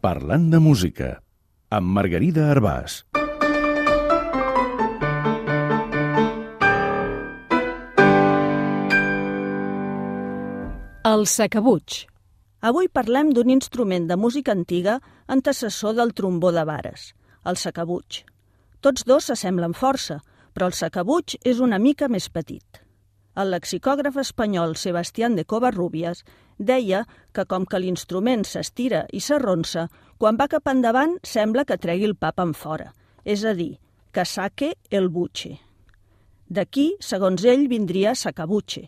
Parlant de música, amb Margarida Arbàs. El sacabuig. Avui parlem d'un instrument de música antiga antecessor del trombó de vares, el sacabuig. Tots dos s'assemblen força, però el sacabuig és una mica més petit. El lexicògraf espanyol Sebastián de Covarrubias deia que com que l'instrument s'estira i s'arronsa, quan va cap endavant sembla que tregui el pap en fora, és a dir, que saque el buche. D'aquí, segons ell, vindria sacabuche,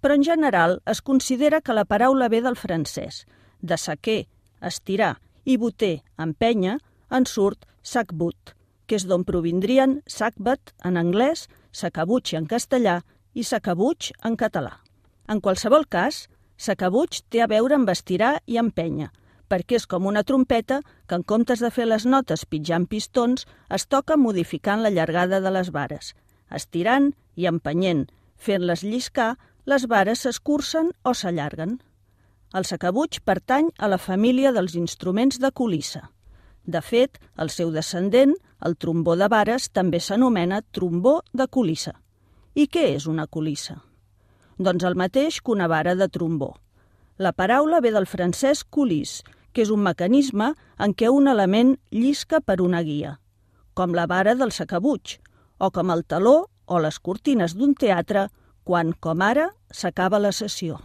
però en general es considera que la paraula ve del francès, de saquer, estirar, i boter, empenya, en surt sacbut, que és d'on provindrien sacbat en anglès, sacabuche en castellà i sacabuig en català. En qualsevol cas, sacabuig té a veure amb estirar i empenya, perquè és com una trompeta que en comptes de fer les notes pitjant pistons, es toca modificant la llargada de les vares. Estirant i empenyent, fent-les lliscar, les vares s'escurcen o s'allarguen. El sacabuig pertany a la família dels instruments de colissa. De fet, el seu descendent, el trombó de vares, també s'anomena trombó de colissa. I què és una colissa? Doncs el mateix que una vara de trombó. La paraula ve del francès colis, que és un mecanisme en què un element llisca per una guia, com la vara del sacabuig, o com el taló o les cortines d'un teatre quan, com ara, s'acaba la sessió.